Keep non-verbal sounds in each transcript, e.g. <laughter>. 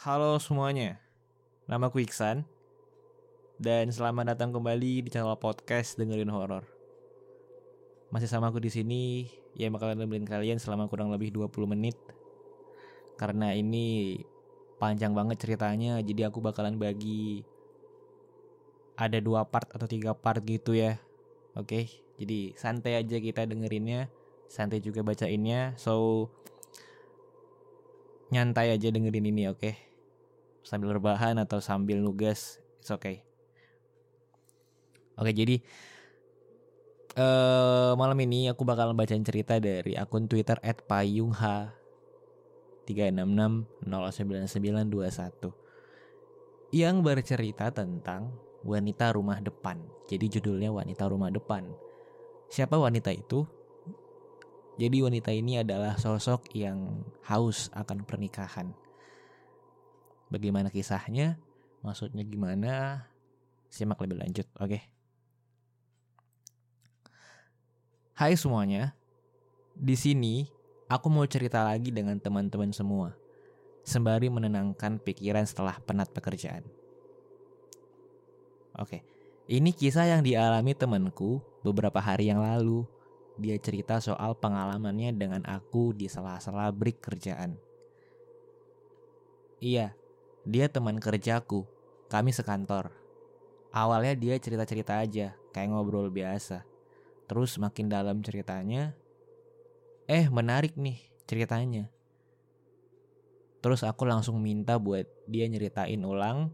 Halo semuanya, namaku Iksan dan selamat datang kembali di channel podcast dengerin horor. Masih sama aku di sini, ya bakalan nemenin kalian selama kurang lebih 20 menit. Karena ini panjang banget ceritanya, jadi aku bakalan bagi ada dua part atau tiga part gitu ya. Oke, jadi santai aja kita dengerinnya, santai juga bacainnya. So nyantai aja dengerin ini, oke? Sambil rebahan atau sambil nugas it's okay oke jadi uh, malam ini aku bakal bacain cerita dari akun Twitter @payungh 366099921 yang bercerita tentang wanita rumah depan. Jadi judulnya wanita rumah depan. Siapa wanita itu? Jadi wanita ini adalah sosok yang haus akan pernikahan. Bagaimana kisahnya? Maksudnya gimana? Simak lebih lanjut, oke? Okay? Hai semuanya. Di sini aku mau cerita lagi dengan teman-teman semua. Sembari menenangkan pikiran setelah penat pekerjaan. Oke. Ini kisah yang dialami temanku beberapa hari yang lalu. Dia cerita soal pengalamannya dengan aku di sela-sela break kerjaan. Iya, dia teman kerjaku, kami sekantor. Awalnya dia cerita-cerita aja, kayak ngobrol biasa. Terus makin dalam ceritanya, eh menarik nih ceritanya. Terus aku langsung minta buat dia nyeritain ulang.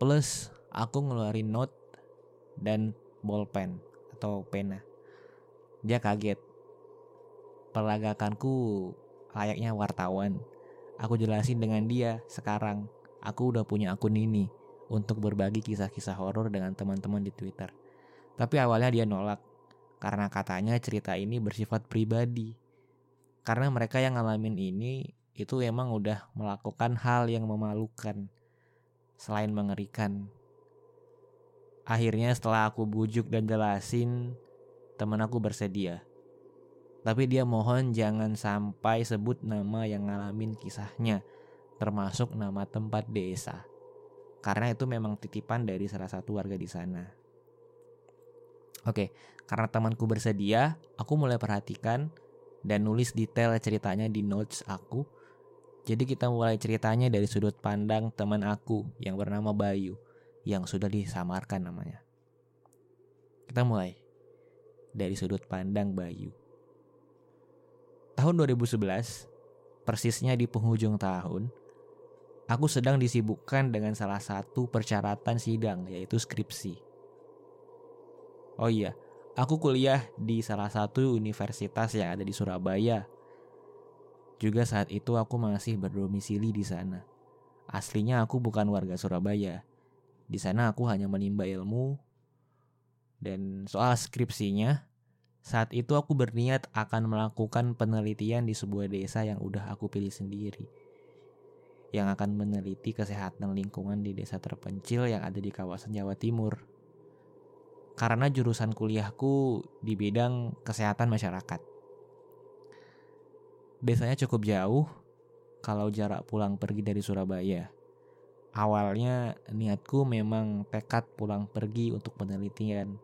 Plus aku ngeluarin note dan bolpen atau pena. Dia kaget. Perlagakanku layaknya wartawan Aku jelasin dengan dia sekarang. Aku udah punya akun ini untuk berbagi kisah-kisah horor dengan teman-teman di Twitter. Tapi awalnya dia nolak karena katanya cerita ini bersifat pribadi. Karena mereka yang ngalamin ini itu emang udah melakukan hal yang memalukan selain mengerikan. Akhirnya setelah aku bujuk dan jelasin, teman aku bersedia. Tapi dia mohon jangan sampai sebut nama yang ngalamin kisahnya, termasuk nama tempat desa. Karena itu memang titipan dari salah satu warga di sana. Oke, karena temanku bersedia, aku mulai perhatikan dan nulis detail ceritanya di notes aku. Jadi kita mulai ceritanya dari sudut pandang teman aku yang bernama Bayu, yang sudah disamarkan namanya. Kita mulai dari sudut pandang Bayu. Tahun 2011, persisnya di penghujung tahun, aku sedang disibukkan dengan salah satu persyaratan sidang, yaitu skripsi. Oh iya, aku kuliah di salah satu universitas yang ada di Surabaya. Juga saat itu aku masih berdomisili di sana. Aslinya aku bukan warga Surabaya. Di sana aku hanya menimba ilmu dan soal skripsinya saat itu aku berniat akan melakukan penelitian di sebuah desa yang udah aku pilih sendiri. Yang akan meneliti kesehatan lingkungan di desa terpencil yang ada di kawasan Jawa Timur. Karena jurusan kuliahku di bidang kesehatan masyarakat. Desanya cukup jauh kalau jarak pulang pergi dari Surabaya. Awalnya niatku memang tekad pulang pergi untuk penelitian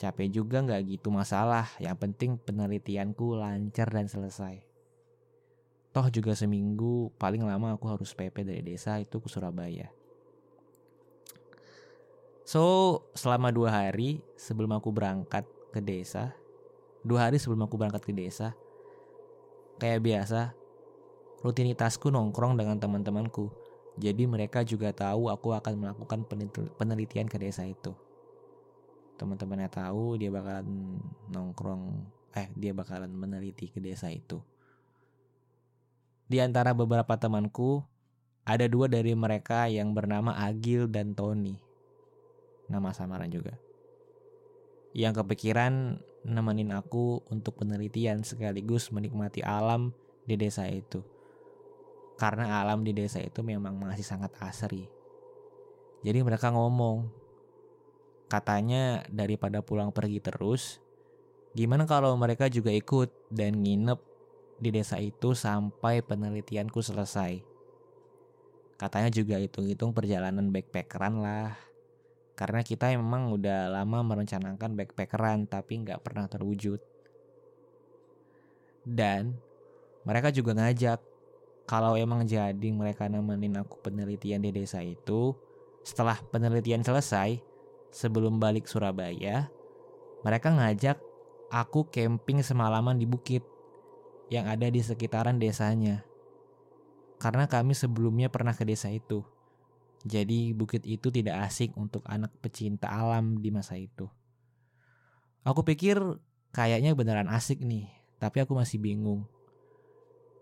Capek juga nggak gitu masalah, yang penting penelitianku lancar dan selesai. Toh juga seminggu paling lama aku harus PP dari desa itu ke Surabaya. So, selama dua hari sebelum aku berangkat ke desa, dua hari sebelum aku berangkat ke desa, kayak biasa, rutinitasku nongkrong dengan teman-temanku. Jadi mereka juga tahu aku akan melakukan penelitian ke desa itu teman-temannya tahu dia bakalan nongkrong eh dia bakalan meneliti ke desa itu. Di antara beberapa temanku ada dua dari mereka yang bernama Agil dan Tony. Nama samaran juga. Yang kepikiran nemenin aku untuk penelitian sekaligus menikmati alam di desa itu. Karena alam di desa itu memang masih sangat asri. Jadi mereka ngomong, Katanya daripada pulang pergi terus, gimana kalau mereka juga ikut dan nginep di desa itu sampai penelitianku selesai. Katanya juga hitung-hitung perjalanan backpackeran lah. Karena kita memang udah lama merencanakan backpackeran tapi nggak pernah terwujud. Dan mereka juga ngajak kalau emang jadi mereka nemenin aku penelitian di desa itu, setelah penelitian selesai, sebelum balik Surabaya, mereka ngajak aku camping semalaman di bukit yang ada di sekitaran desanya karena kami sebelumnya pernah ke desa itu. Jadi bukit itu tidak asik untuk anak pecinta alam di masa itu. Aku pikir kayaknya beneran asik nih, tapi aku masih bingung.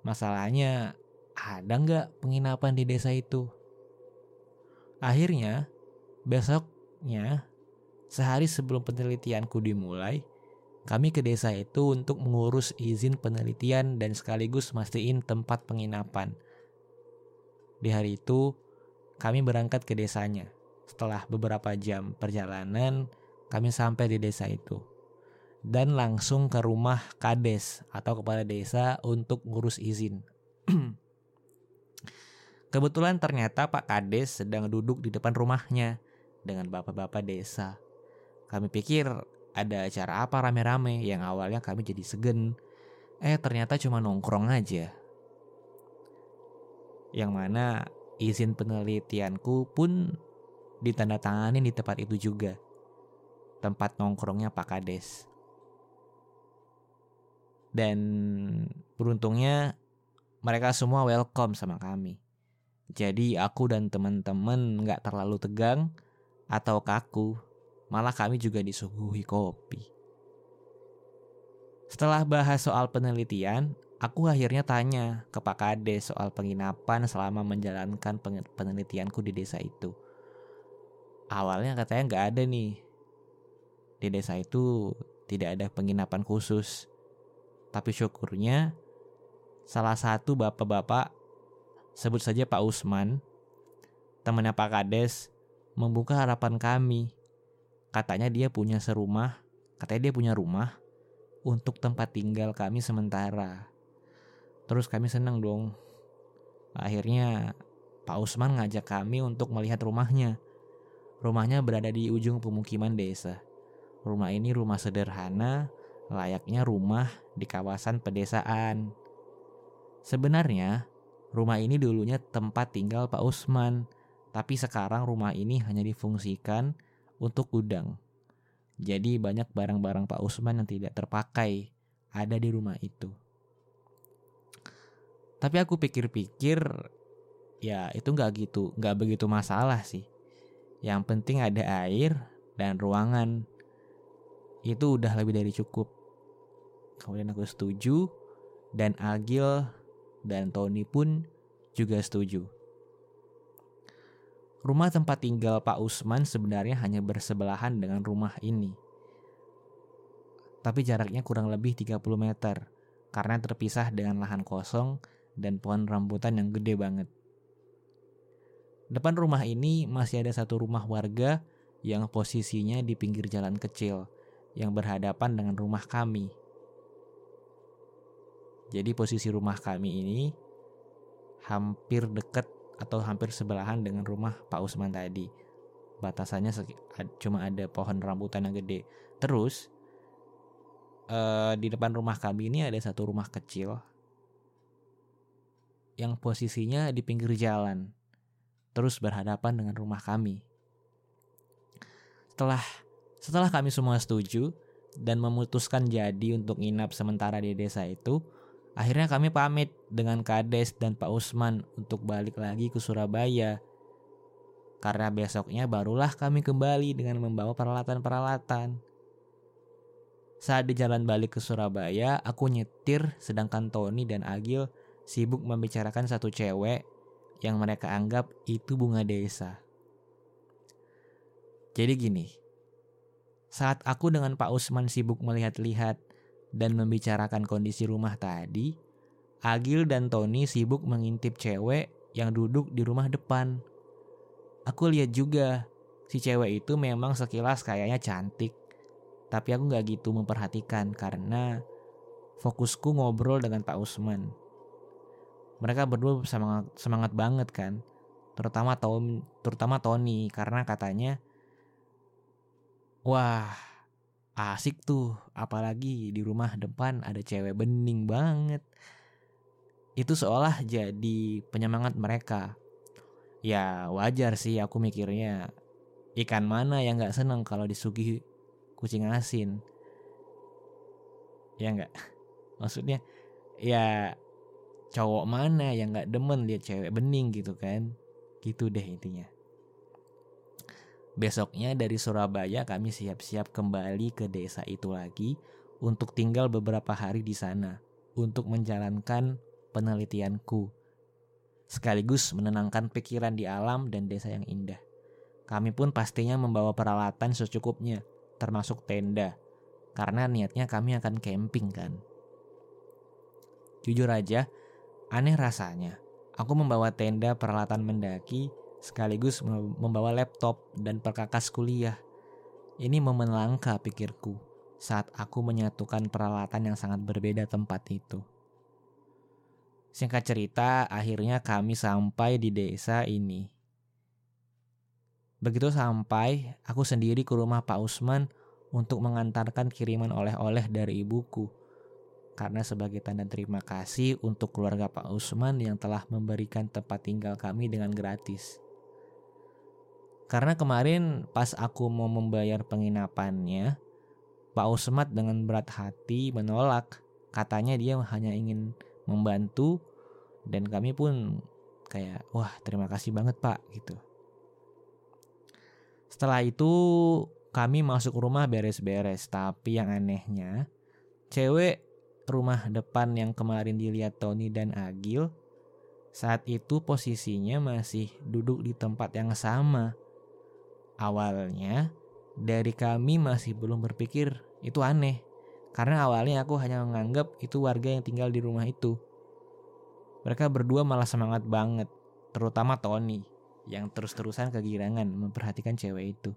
Masalahnya ada nggak penginapan di desa itu? Akhirnya, besoknya, sehari sebelum penelitianku dimulai, kami ke desa itu untuk mengurus izin penelitian dan sekaligus mastiin tempat penginapan – di hari itu, kami berangkat ke desanya. Setelah beberapa jam perjalanan, kami sampai di desa itu. Dan langsung ke rumah kades atau kepala desa untuk ngurus izin. <clears throat> Kebetulan ternyata Pak Kades sedang duduk di depan rumahnya dengan bapak-bapak desa. Kami pikir ada acara apa rame-rame yang awalnya kami jadi segen. Eh ternyata cuma nongkrong aja yang mana izin penelitianku pun ditandatangani di tempat itu juga. Tempat nongkrongnya Pak Kades. Dan beruntungnya mereka semua welcome sama kami. Jadi aku dan teman-teman nggak terlalu tegang atau kaku. Malah kami juga disuguhi kopi. Setelah bahas soal penelitian, Aku akhirnya tanya ke Pak Kades soal penginapan selama menjalankan penelitianku di desa itu. Awalnya katanya nggak ada nih. Di desa itu tidak ada penginapan khusus. Tapi syukurnya salah satu bapak-bapak sebut saja Pak Usman, temannya Pak Kades, membuka harapan kami. Katanya dia punya serumah, katanya dia punya rumah untuk tempat tinggal kami sementara. Terus kami senang dong. Akhirnya Pak Usman ngajak kami untuk melihat rumahnya. Rumahnya berada di ujung pemukiman desa. Rumah ini rumah sederhana, layaknya rumah di kawasan pedesaan. Sebenarnya, rumah ini dulunya tempat tinggal Pak Usman, tapi sekarang rumah ini hanya difungsikan untuk gudang. Jadi banyak barang-barang Pak Usman yang tidak terpakai ada di rumah itu. Tapi aku pikir-pikir ya itu nggak gitu, nggak begitu masalah sih. Yang penting ada air dan ruangan. Itu udah lebih dari cukup. Kemudian aku setuju dan Agil dan Tony pun juga setuju. Rumah tempat tinggal Pak Usman sebenarnya hanya bersebelahan dengan rumah ini. Tapi jaraknya kurang lebih 30 meter karena terpisah dengan lahan kosong dan pohon rambutan yang gede banget. Depan rumah ini masih ada satu rumah warga yang posisinya di pinggir jalan kecil yang berhadapan dengan rumah kami. Jadi posisi rumah kami ini hampir dekat atau hampir sebelahan dengan rumah Pak Usman tadi. Batasannya cuma ada pohon rambutan yang gede. Terus uh, di depan rumah kami ini ada satu rumah kecil yang posisinya di pinggir jalan, terus berhadapan dengan rumah kami. Setelah setelah kami semua setuju dan memutuskan jadi untuk nginap sementara di desa itu, akhirnya kami pamit dengan Kades dan Pak Usman untuk balik lagi ke Surabaya. Karena besoknya barulah kami kembali dengan membawa peralatan-peralatan. Saat di jalan balik ke Surabaya, aku nyetir sedangkan Tony dan Agil sibuk membicarakan satu cewek yang mereka anggap itu bunga desa. Jadi gini, saat aku dengan Pak Usman sibuk melihat-lihat dan membicarakan kondisi rumah tadi, Agil dan Tony sibuk mengintip cewek yang duduk di rumah depan. Aku lihat juga, si cewek itu memang sekilas kayaknya cantik. Tapi aku gak gitu memperhatikan karena fokusku ngobrol dengan Pak Usman. Mereka berdua semangat, semangat banget kan. terutama Tom, terutama Tony karena katanya wah asik tuh apalagi di rumah depan ada cewek bening banget. Itu seolah jadi penyemangat mereka. Ya wajar sih aku mikirnya. Ikan mana yang nggak seneng kalau disuguhi kucing asin? Ya nggak? <laughs> Maksudnya ya cowok mana yang nggak demen lihat cewek bening gitu kan? Gitu deh intinya Besoknya dari Surabaya kami siap-siap kembali ke desa itu lagi untuk tinggal beberapa hari di sana untuk menjalankan penelitianku sekaligus menenangkan pikiran di alam dan desa yang indah. Kami pun pastinya membawa peralatan secukupnya, termasuk tenda, karena niatnya kami akan camping kan. Jujur aja, aneh rasanya. Aku membawa tenda peralatan mendaki sekaligus membawa laptop dan perkakas kuliah. Ini momen langka pikirku saat aku menyatukan peralatan yang sangat berbeda tempat itu. Singkat cerita, akhirnya kami sampai di desa ini. Begitu sampai, aku sendiri ke rumah Pak Usman untuk mengantarkan kiriman oleh-oleh dari ibuku. Karena sebagai tanda terima kasih untuk keluarga Pak Usman yang telah memberikan tempat tinggal kami dengan gratis. Karena kemarin pas aku mau membayar penginapannya, Pak Usmat dengan berat hati menolak. Katanya dia hanya ingin membantu dan kami pun kayak wah terima kasih banget Pak gitu. Setelah itu kami masuk rumah beres-beres, tapi yang anehnya cewek rumah depan yang kemarin dilihat Tony dan Agil saat itu posisinya masih duduk di tempat yang sama Awalnya dari kami masih belum berpikir itu aneh. Karena awalnya aku hanya menganggap itu warga yang tinggal di rumah itu. Mereka berdua malah semangat banget, terutama Tony yang terus-terusan kegirangan memperhatikan cewek itu.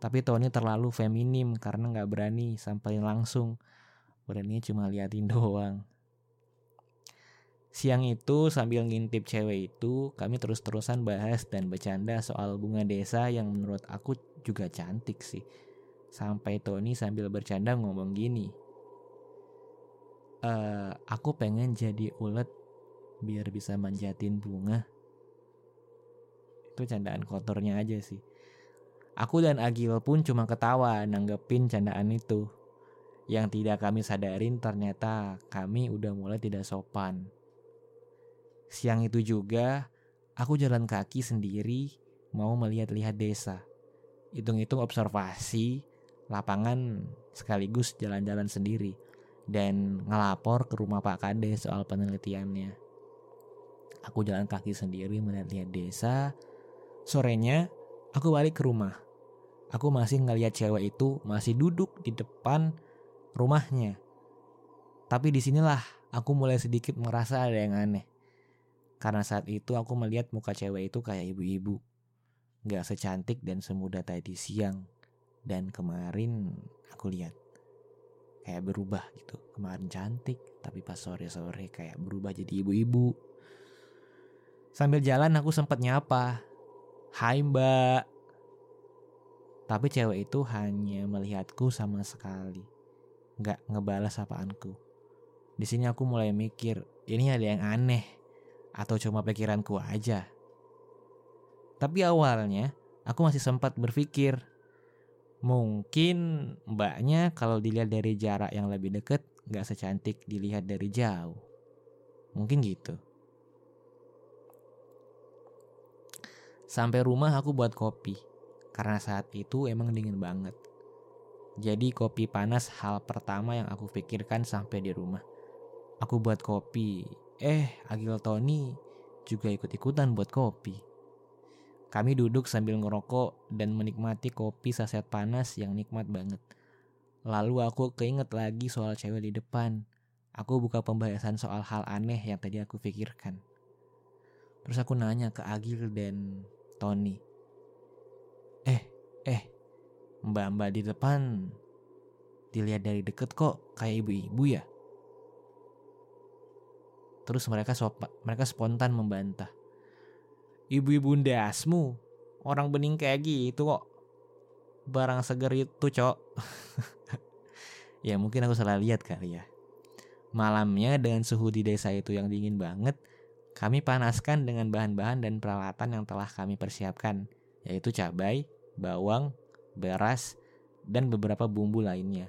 Tapi Tony terlalu feminim karena nggak berani sampai langsung. Berani cuma liatin <laughs> doang. Siang itu sambil ngintip cewek itu, kami terus-terusan bahas dan bercanda soal bunga desa yang menurut aku juga cantik sih. Sampai Tony sambil bercanda ngomong gini. E, aku pengen jadi ulet biar bisa manjatin bunga. Itu candaan kotornya aja sih. Aku dan Agil pun cuma ketawa nanggepin candaan itu. Yang tidak kami sadarin ternyata kami udah mulai tidak sopan. Siang itu juga, aku jalan kaki sendiri mau melihat-lihat desa. Hitung-hitung observasi, lapangan sekaligus jalan-jalan sendiri. Dan ngelapor ke rumah Pak Kade soal penelitiannya. Aku jalan kaki sendiri melihat-lihat desa. Sorenya, aku balik ke rumah. Aku masih ngeliat cewek itu masih duduk di depan rumahnya. Tapi di sinilah aku mulai sedikit merasa ada yang aneh. Karena saat itu aku melihat muka cewek itu kayak ibu-ibu. Gak secantik dan semudah tadi siang. Dan kemarin aku lihat kayak berubah gitu. Kemarin cantik, tapi pas sore-sore kayak berubah jadi ibu-ibu. Sambil jalan aku sempat nyapa. Hai mbak. Tapi cewek itu hanya melihatku sama sekali. Gak ngebalas apaanku. Di sini aku mulai mikir, ini ada yang aneh atau cuma pikiranku aja. Tapi awalnya aku masih sempat berpikir, mungkin mbaknya kalau dilihat dari jarak yang lebih dekat nggak secantik dilihat dari jauh. Mungkin gitu. Sampai rumah aku buat kopi, karena saat itu emang dingin banget. Jadi kopi panas hal pertama yang aku pikirkan sampai di rumah. Aku buat kopi, Eh, Agil Tony juga ikut-ikutan buat kopi. Kami duduk sambil ngerokok dan menikmati kopi saset panas yang nikmat banget. Lalu aku keinget lagi soal cewek di depan. Aku buka pembahasan soal hal aneh yang tadi aku pikirkan. Terus aku nanya ke Agil dan Tony. Eh, eh, mbak-mbak di depan dilihat dari deket kok kayak ibu-ibu ya? Terus mereka sopa, mereka spontan membantah. ibu-ibu ndasmu orang bening kayak gitu kok barang seger itu cok <laughs> ya mungkin aku salah lihat kali ya malamnya dengan suhu di desa itu yang dingin banget kami panaskan dengan bahan-bahan dan peralatan yang telah kami persiapkan yaitu cabai, bawang, beras, dan beberapa bumbu lainnya.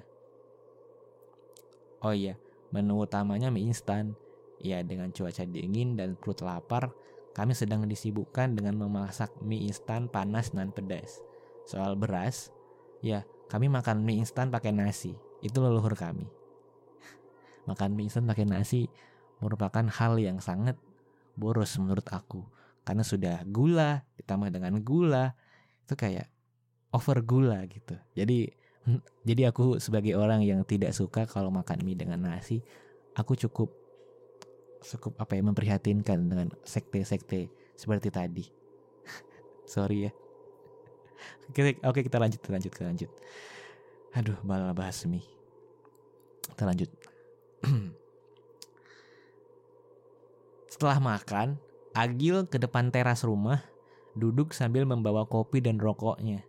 Oh iya, menu utamanya mie instan. Ya, dengan cuaca dingin dan perut lapar, kami sedang disibukkan dengan memasak mie instan panas dan pedas. Soal beras, ya kami makan mie instan pakai nasi. Itu leluhur kami. <laughs> makan mie instan pakai nasi merupakan hal yang sangat boros menurut aku. Karena sudah gula ditambah dengan gula itu kayak over gula gitu. Jadi jadi aku sebagai orang yang tidak suka kalau makan mie dengan nasi, aku cukup cukup apa ya memprihatinkan dengan sekte-sekte seperti tadi. <laughs> Sorry ya. Oke, oke kita lanjut, kita lanjut, kita lanjut. Aduh, malah bahas mie. Kita lanjut. <clears throat> Setelah makan, Agil ke depan teras rumah, duduk sambil membawa kopi dan rokoknya.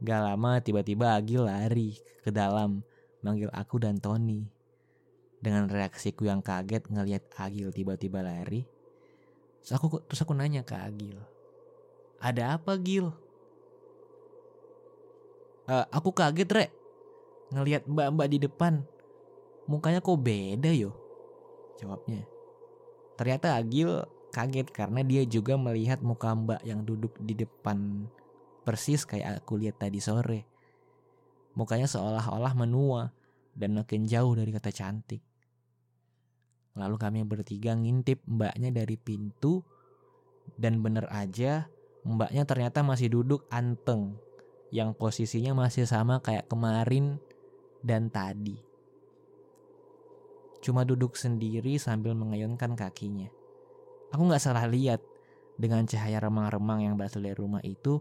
Gak lama tiba-tiba Agil lari ke dalam, manggil aku dan Tony. Dengan reaksiku yang kaget ngelihat Agil tiba-tiba lari, terus aku terus aku nanya ke Agil, ada apa Gil? Uh, aku kaget rek ngelihat mbak-mbak di depan, mukanya kok beda yo? Jawabnya. Ternyata Agil kaget karena dia juga melihat muka mbak yang duduk di depan persis kayak aku lihat tadi sore. Mukanya seolah-olah menua dan makin jauh dari kata cantik. Lalu kami bertiga ngintip mbaknya dari pintu dan bener aja mbaknya ternyata masih duduk anteng yang posisinya masih sama kayak kemarin dan tadi. Cuma duduk sendiri sambil mengayunkan kakinya. Aku gak salah lihat dengan cahaya remang-remang yang berasal dari rumah itu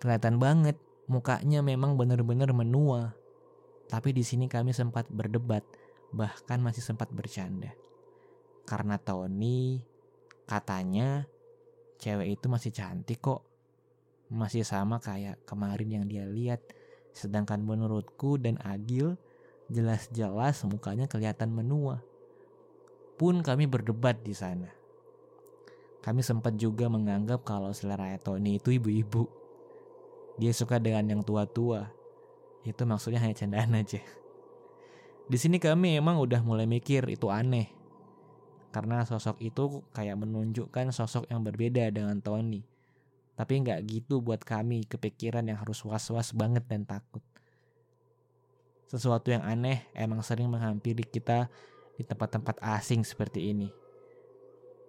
kelihatan banget mukanya memang bener-bener menua. Tapi di sini kami sempat berdebat, bahkan masih sempat bercanda. Karena Tony katanya cewek itu masih cantik kok. Masih sama kayak kemarin yang dia lihat. Sedangkan menurutku dan Agil jelas-jelas mukanya kelihatan menua. Pun kami berdebat di sana. Kami sempat juga menganggap kalau selera Tony itu ibu-ibu. Dia suka dengan yang tua-tua. Itu maksudnya hanya candaan aja. Di sini kami emang udah mulai mikir itu aneh karena sosok itu kayak menunjukkan sosok yang berbeda dengan Tony. Tapi nggak gitu buat kami kepikiran yang harus was-was banget dan takut. Sesuatu yang aneh emang sering menghampiri kita di tempat-tempat asing seperti ini.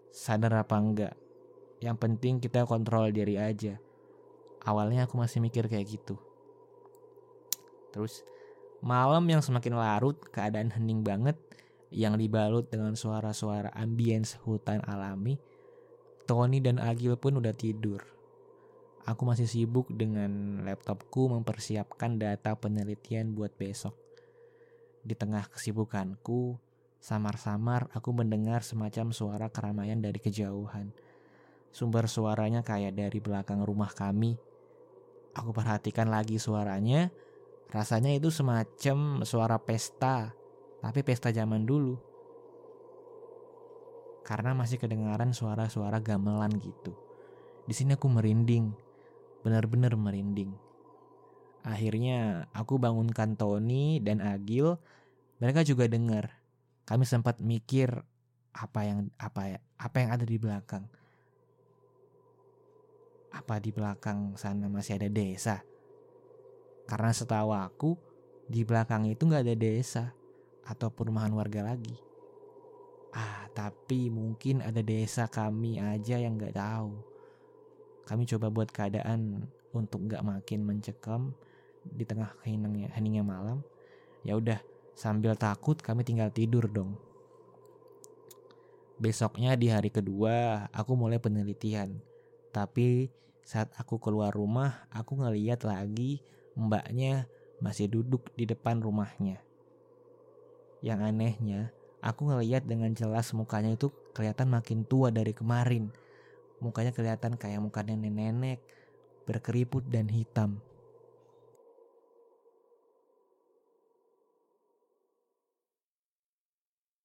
Sadar apa enggak? Yang penting kita kontrol diri aja. Awalnya aku masih mikir kayak gitu. Terus malam yang semakin larut, keadaan hening banget, yang dibalut dengan suara-suara ambience hutan alami, Tony dan Agil pun udah tidur. Aku masih sibuk dengan laptopku mempersiapkan data penelitian buat besok. Di tengah kesibukanku, samar-samar aku mendengar semacam suara keramaian dari kejauhan. Sumber suaranya kayak dari belakang rumah kami. Aku perhatikan lagi suaranya, rasanya itu semacam suara pesta tapi pesta zaman dulu. Karena masih kedengaran suara-suara gamelan gitu. Di sini aku merinding, benar-benar merinding. Akhirnya aku bangunkan Tony dan Agil. Mereka juga dengar. Kami sempat mikir apa yang apa ya apa yang ada di belakang. Apa di belakang sana masih ada desa? Karena setahu aku di belakang itu nggak ada desa atau perumahan warga lagi. Ah, tapi mungkin ada desa kami aja yang nggak tahu. Kami coba buat keadaan untuk nggak makin mencekam di tengah heningnya, malam. Ya udah, sambil takut kami tinggal tidur dong. Besoknya di hari kedua, aku mulai penelitian. Tapi saat aku keluar rumah, aku ngeliat lagi mbaknya masih duduk di depan rumahnya. Yang anehnya, aku ngeliat dengan jelas mukanya itu kelihatan makin tua dari kemarin. Mukanya kelihatan kayak mukanya nenek-nenek, berkeriput dan hitam.